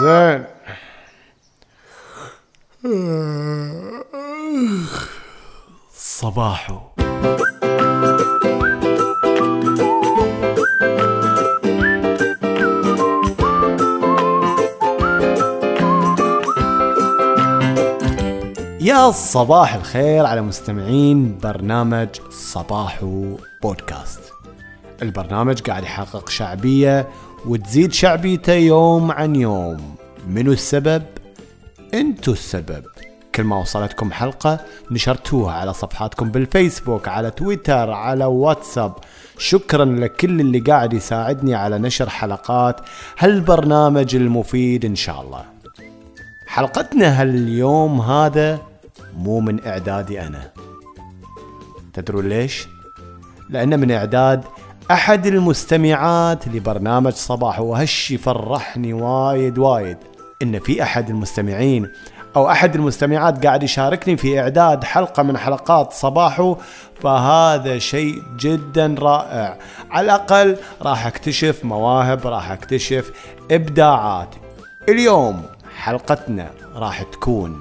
زين. صباحو يا صباح الخير على مستمعين برنامج صباحو بودكاست. البرنامج قاعد يحقق شعبية وتزيد شعبيته يوم عن يوم. منو السبب؟ انتو السبب. كل ما وصلتكم حلقة نشرتوها على صفحاتكم بالفيسبوك على تويتر على واتساب. شكرا لكل اللي قاعد يساعدني على نشر حلقات هالبرنامج المفيد إن شاء الله. حلقتنا هاليوم هذا مو من إعدادي أنا. تدرون ليش؟ لأنه من إعداد أحد المستمعات لبرنامج صباح وهالشي فرحني وايد وايد. إن في أحد المستمعين أو أحد المستمعات قاعد يشاركني في إعداد حلقة من حلقات صباحو فهذا شيء جدا رائع. على الأقل راح أكتشف مواهب راح أكتشف إبداعات. اليوم حلقتنا راح تكون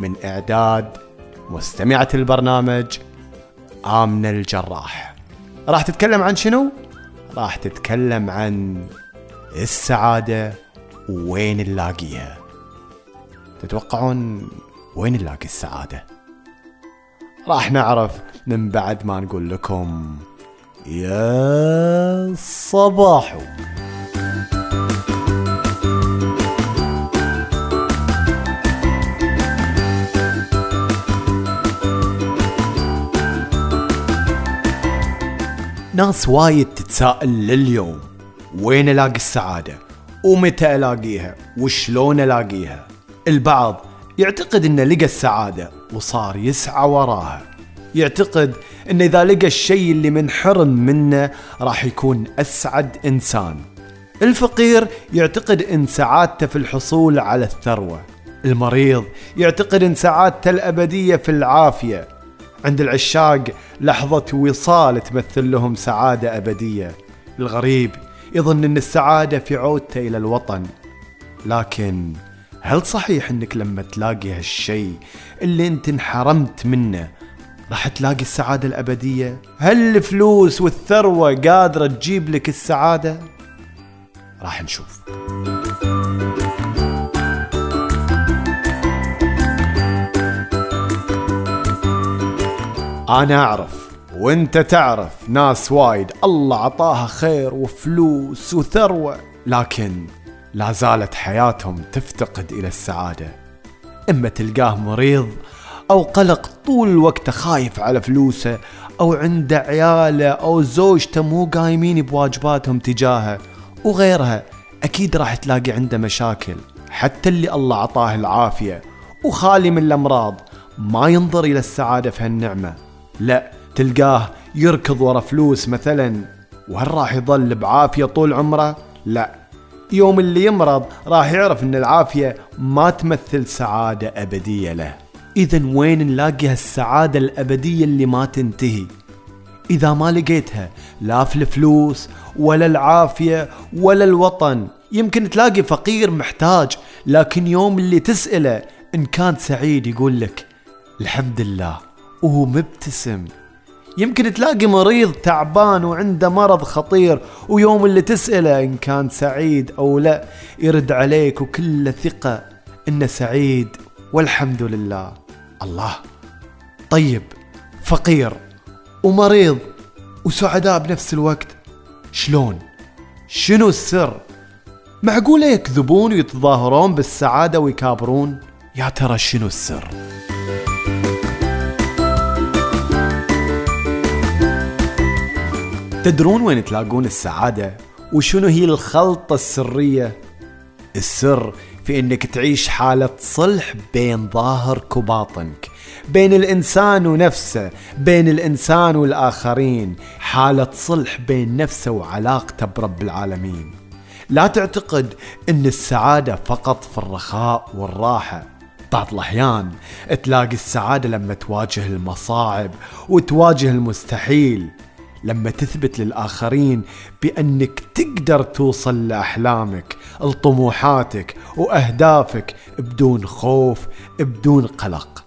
من إعداد مستمعة البرنامج آمنة الجراح. راح تتكلم عن شنو؟ راح تتكلم عن السعادة وين نلاقيها تتوقعون وين نلاقي السعادة؟ راح نعرف من بعد ما نقول لكم يا صباحو. ناس وايد تتساءل لليوم وين ألاقي السعادة؟ ومتى ألاقيها؟ وشلون ألاقيها؟ البعض يعتقد إنه لقى السعادة وصار يسعى وراها. يعتقد إن إذا لقى الشيء اللي منحرم منه راح يكون أسعد إنسان. الفقير يعتقد إن سعادته في الحصول على الثروة. المريض يعتقد إن سعادته الأبدية في العافية. عند العشاق لحظة وصال تمثل لهم سعادة أبدية الغريب يظن إن السعادة في عودته إلى الوطن لكن هل صحيح إنك لما تلاقي هالشيء اللي أنت انحرمت منه راح تلاقي السعادة الأبدية؟ هل الفلوس والثروة قادرة تجيب لك السعادة؟ راح نشوف أنا أعرف وأنت تعرف ناس وايد. الله عطاها خير وفلوس وثروة لكن لا زالت حياتهم تفتقد إلى السعادة. إما تلقاه مريض أو قلق طول الوقت خايف على فلوسه أو عنده عياله أو زوجته مو قايمين بواجباتهم تجاهه وغيرها أكيد راح تلاقي عنده مشاكل. حتى اللي الله عطاه العافية وخالي من الأمراض ما ينظر إلى السعادة في هالنعمة. لا تلقاه يركض ورا فلوس مثلا وهل راح يظل بعافية طول عمره؟ لا. يوم اللي يمرض راح يعرف إن العافية ما تمثل سعادة أبدية له. اذا وين نلاقي هالسعادة الأبدية اللي ما تنتهي؟ إذا ما لقيتها لا في الفلوس ولا العافية ولا الوطن. يمكن تلاقي فقير محتاج لكن يوم اللي تسأله إن كان سعيد يقول لك الحمد لله. وهو مبتسم. يمكن تلاقي مريض تعبان وعنده مرض خطير ويوم اللي تسأله إن كان سعيد أو لا يرد عليك وكل ثقة إنه سعيد. والحمد لله. الله. طيب فقير ومريض وسعداء بنفس الوقت شلون؟ شنو السر؟ معقولة يكذبون ويتظاهرون بالسعادة ويكابرون؟ يا ترى شنو السر؟ تدرون وين تلاقون السعادة؟ وشنو هي الخلطة السرية؟ السر في إنك تعيش حالة صلح بين ظاهرك وباطنك بين الإنسان ونفسه بين الإنسان والآخرين حالة صلح بين نفسه وعلاقته برب العالمين لا تعتقد إن السعادة فقط في الرخاء والراحة بعض الأحيان تلاقي السعادة لما تواجه المصاعب وتواجه المستحيل لما تثبت للآخرين بأنك تقدر توصل لأحلامك لطموحاتك وأهدافك بدون خوف بدون قلق.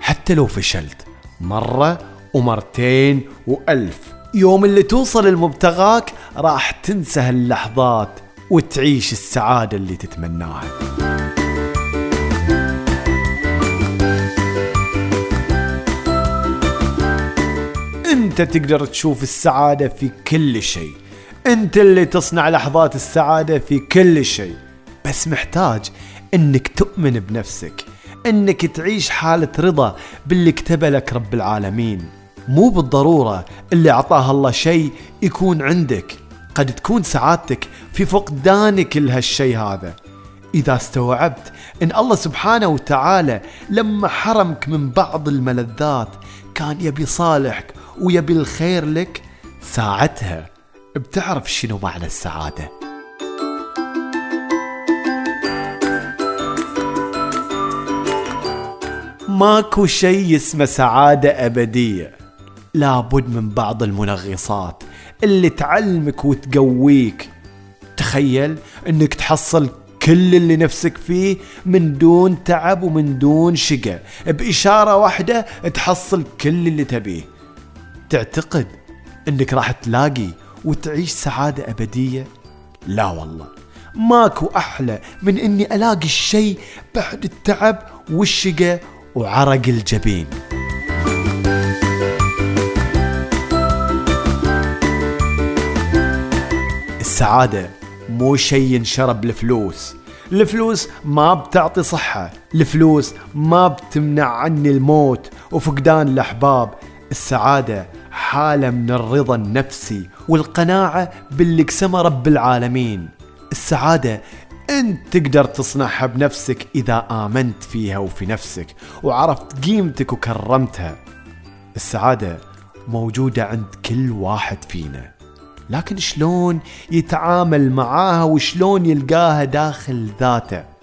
حتى لو فشلت مرة ومرتين وألف يوم اللي توصل المبتغاك راح تنسى هاللحظات وتعيش السعادة اللي تتمناها. أنت تقدر تشوف السعادة في كل شيء. أنت اللي تصنع لحظات السعادة في كل شيء. بس محتاج إنك تؤمن بنفسك. إنك تعيش حالة رضا باللي كتبه لك رب العالمين. مو بالضرورة اللي أعطاه الله شيء يكون عندك. قد تكون سعادتك في فقدانك لهالشيء هذا. إذا استوعبت إن الله سبحانه وتعالى لما حرمك من بعض الملذات كان يبي صالحك ويبي الخير لك ساعتها. بتعرف شنو معنى السعادة؟ ماكو شيء اسمه سعادة أبدية. لابد من بعض المنغصات اللي تعلمك وتقويك. تخيل إنك تحصل كل اللي نفسك فيه من دون تعب ومن دون شقة. بإشارة واحدة تحصل كل اللي تبيه. تعتقد إنك راح تلاقي وتعيش سعادة أبدية؟ لا والله. ماكو أحلى من إني ألاقي الشيء بعد التعب والشقة وعرق الجبين. السعادة مو شيء ينشرى بالفلوس الفلوس ما بتعطي صحة. الفلوس ما بتمنع عني الموت وفقدان الأحباب. السعادة حالة من الرضا النفسي والقناعة باللي قسمه رب العالمين. السعادة انت تقدر تصنعها بنفسك إذا آمنت فيها وفي نفسك وعرفت قيمتك وكرمتها. السعادة موجودة عند كل واحد فينا. لكن شلون يتعامل معاها وشلون يلقاها داخل ذاته؟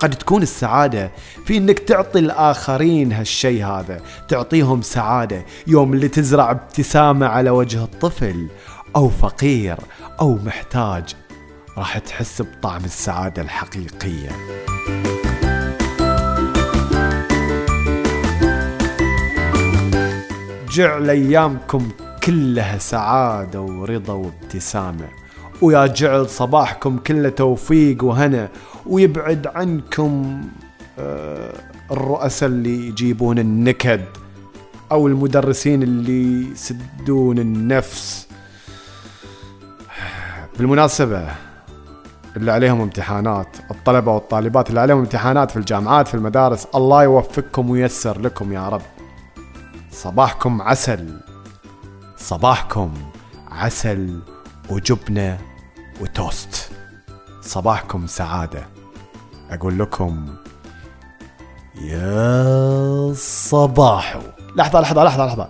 قد تكون السعادة في إنك تعطي الآخرين هالشي هذا. تعطيهم سعادة يوم اللي تزرع ابتسامة على وجه الطفل أو فقير أو محتاج راح تحس بطعم السعادة الحقيقية. جعل ايامكم كلها سعادة ورضا وابتسامة. ويا جعل صباحكم كله توفيق وهنا. ويبعد عنكم آه، الرؤساء اللي يجيبون النكد أو المدرسين اللي يسدون النفس. بالمناسبة اللي عليهم امتحانات الطلبة والطالبات اللي عليهم امتحانات في الجامعات في المدارس الله يوفقكم وييسر لكم يا رب. صباحكم عسل صباحكم عسل وجبنة وتوست. صباحكم سعادة. أقول لكم يا صباح لحظة لحظة لحظة لحظة.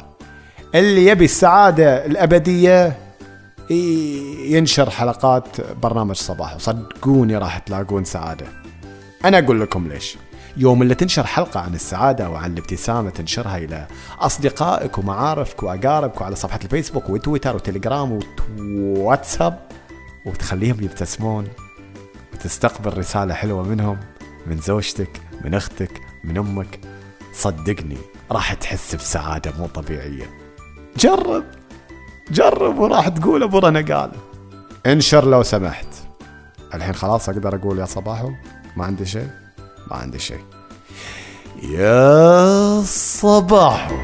اللي يبي السعادة الأبدية ينشر حلقات برنامج صباح صدقوني راح تلاقون سعادة. أنا أقول لكم ليش. يوم اللي تنشر حلقة عن السعادة وعن الابتسامة تنشرها إلى أصدقائك ومعارفك وأقاربك وعلى صفحة الفيسبوك وتويتر وتليجرام وواتساب وتخليهم يبتسمون. وتستقبل رسالة حلوة منهم من زوجتك من أختك من أمك. صدقني راح تحس بسعادة مو طبيعية. جرب جرب وراح تقول أبو رنا قال انشر لو سمحت. الحين خلاص أقدر أقول يا صباحو ما عندي شيء؟ ما عندي شيء. يا صباحو.